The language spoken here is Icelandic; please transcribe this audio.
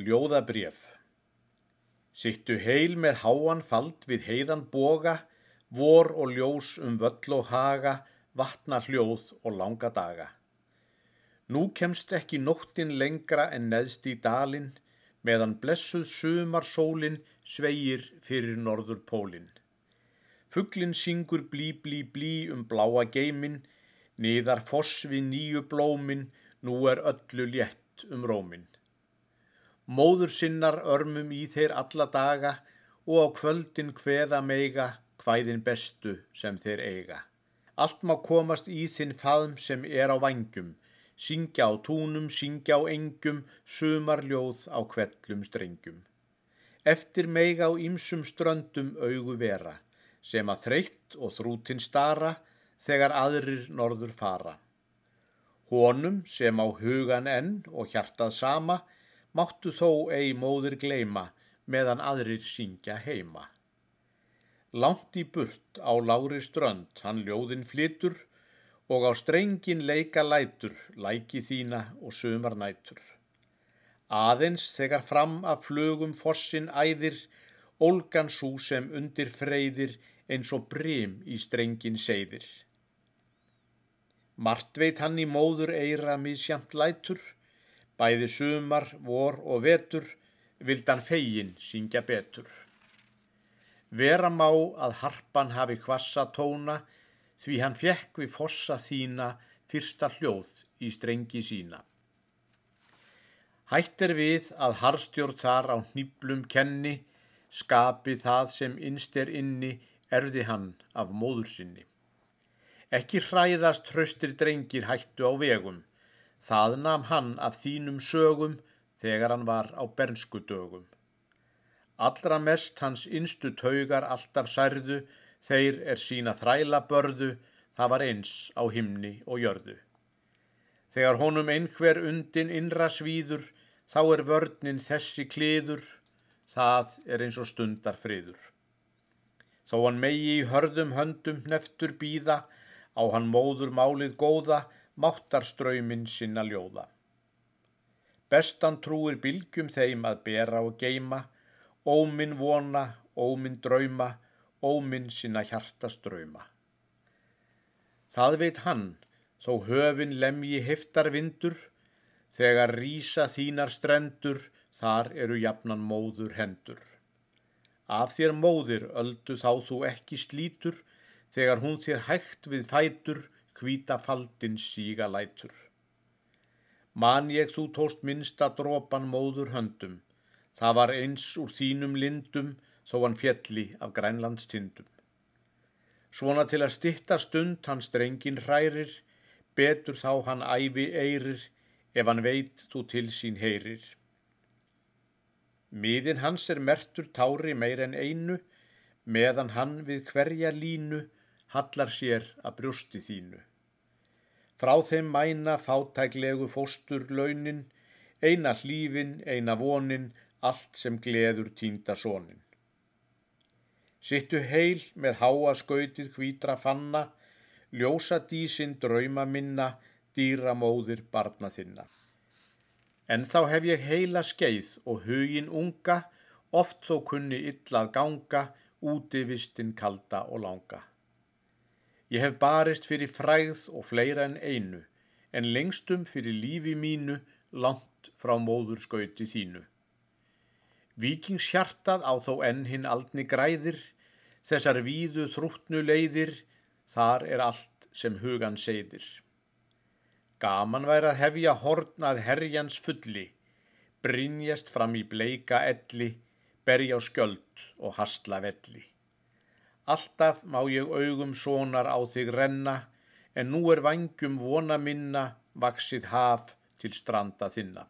Ljóðabref Sittu heil með háan fald við heiðan boga, vor og ljós um völl og haga, vatna hljóð og langa daga. Nú kemst ekki nóttin lengra en neðst í dalinn, meðan blessuð sumarsólin sveigir fyrir norður pólinn. Fugglin syngur blí blí blí um bláa geimin, niðar foss við nýju blómin, nú er öllu létt um rómin móður sinnar örmum í þeir alla daga og á kvöldin hveða meiga hvæðin bestu sem þeir eiga. Allt má komast í þinn faðm sem er á vangjum, syngja á túnum, syngja á engjum, sumarljóð á kvellum strengjum. Eftir meiga á ýmsum ströndum augu vera, sem að þreytt og þrútin stara þegar aðrir norður fara. Honum sem á hugan enn og hjartað sama, máttu þó ei móðir gleima meðan aðrir syngja heima. Langt í burt á lári strönd hann ljóðin flytur og á strengin leika lætur, læki þína og sömar nætur. Aðeins þegar fram af flögum fossin æðir, ólgan svo sem undir freyðir eins og brim í strengin seyðir. Mart veit hann í móður eira misjamt lætur, Bæði sumar, vor og vetur vildan fegin syngja betur. Vera má að harpan hafi hvassa tóna því hann fjekk við fossa þína fyrsta hljóð í strengi sína. Hætt er við að harstjórn þar á hníblum kenni skapi það sem innst er inni erði hann af móður sinni. Ekki hræðast hraustir drengir hættu á vegum Það nam hann af þínum sögum þegar hann var á bernsku dögum. Allra mest hans innstu taugar alltaf særðu, þeir er sína þræla börðu, það var eins á himni og jörðu. Þegar honum einhver undin innra svíður, þá er vörninn þessi kliður, það er eins og stundar friður. Þó hann megi í hörðum höndum neftur býða, á hann móður málið góða, máttarströymin sinna ljóða. Bestan trúir bylgjum þeim að bera og geima, óminn vona, óminn drauma, óminn sinna hjartaströyma. Það veit hann, þó höfin lemji heftar vindur, þegar rýsa þínar strendur, þar eru jafnan móður hendur. Af þér móðir öldu þá þú ekki slítur, þegar hún þér hægt við fætur, hvita faldin síga lætur. Man ég þú tóst minnsta dropan móður höndum, það var eins úr þínum lindum þó hann fjalli af grænlandstindum. Svona til að stitta stund hann strengin hrærir, betur þá hann æfi eirir, ef hann veit þú til sín heyrir. Miðin hans er mertur tári meir en einu, meðan hann við hverja línu hallar sér að brjósti þínu. Frá þeim mæna fátæklegu fóstur launin, eina hlífin, eina vonin, allt sem gleður týnda sónin. Sittu heil með háa skautið hvítra fanna, ljósa dísinn drauma minna, dýra móðir barna þinna. En þá hef ég heila skeið og hugin unga, oft þó kunni illað ganga, úti vistinn kalda og langa. Ég hef barist fyrir fræð og fleira en einu, en lengstum fyrir lífi mínu langt frá móður skauti þínu. Vikingshjartað á þó enn hinn aldni græðir, þessar víðu þrútnu leiðir, þar er allt sem hugan segðir. Gaman væri að hefja hornað herjans fulli, brinjast fram í bleika elli, berja á skjöld og hastla velli. Alltaf má ég augum sonar á þig renna, en nú er vangjum vona minna, vaksið haf til stranda þinna.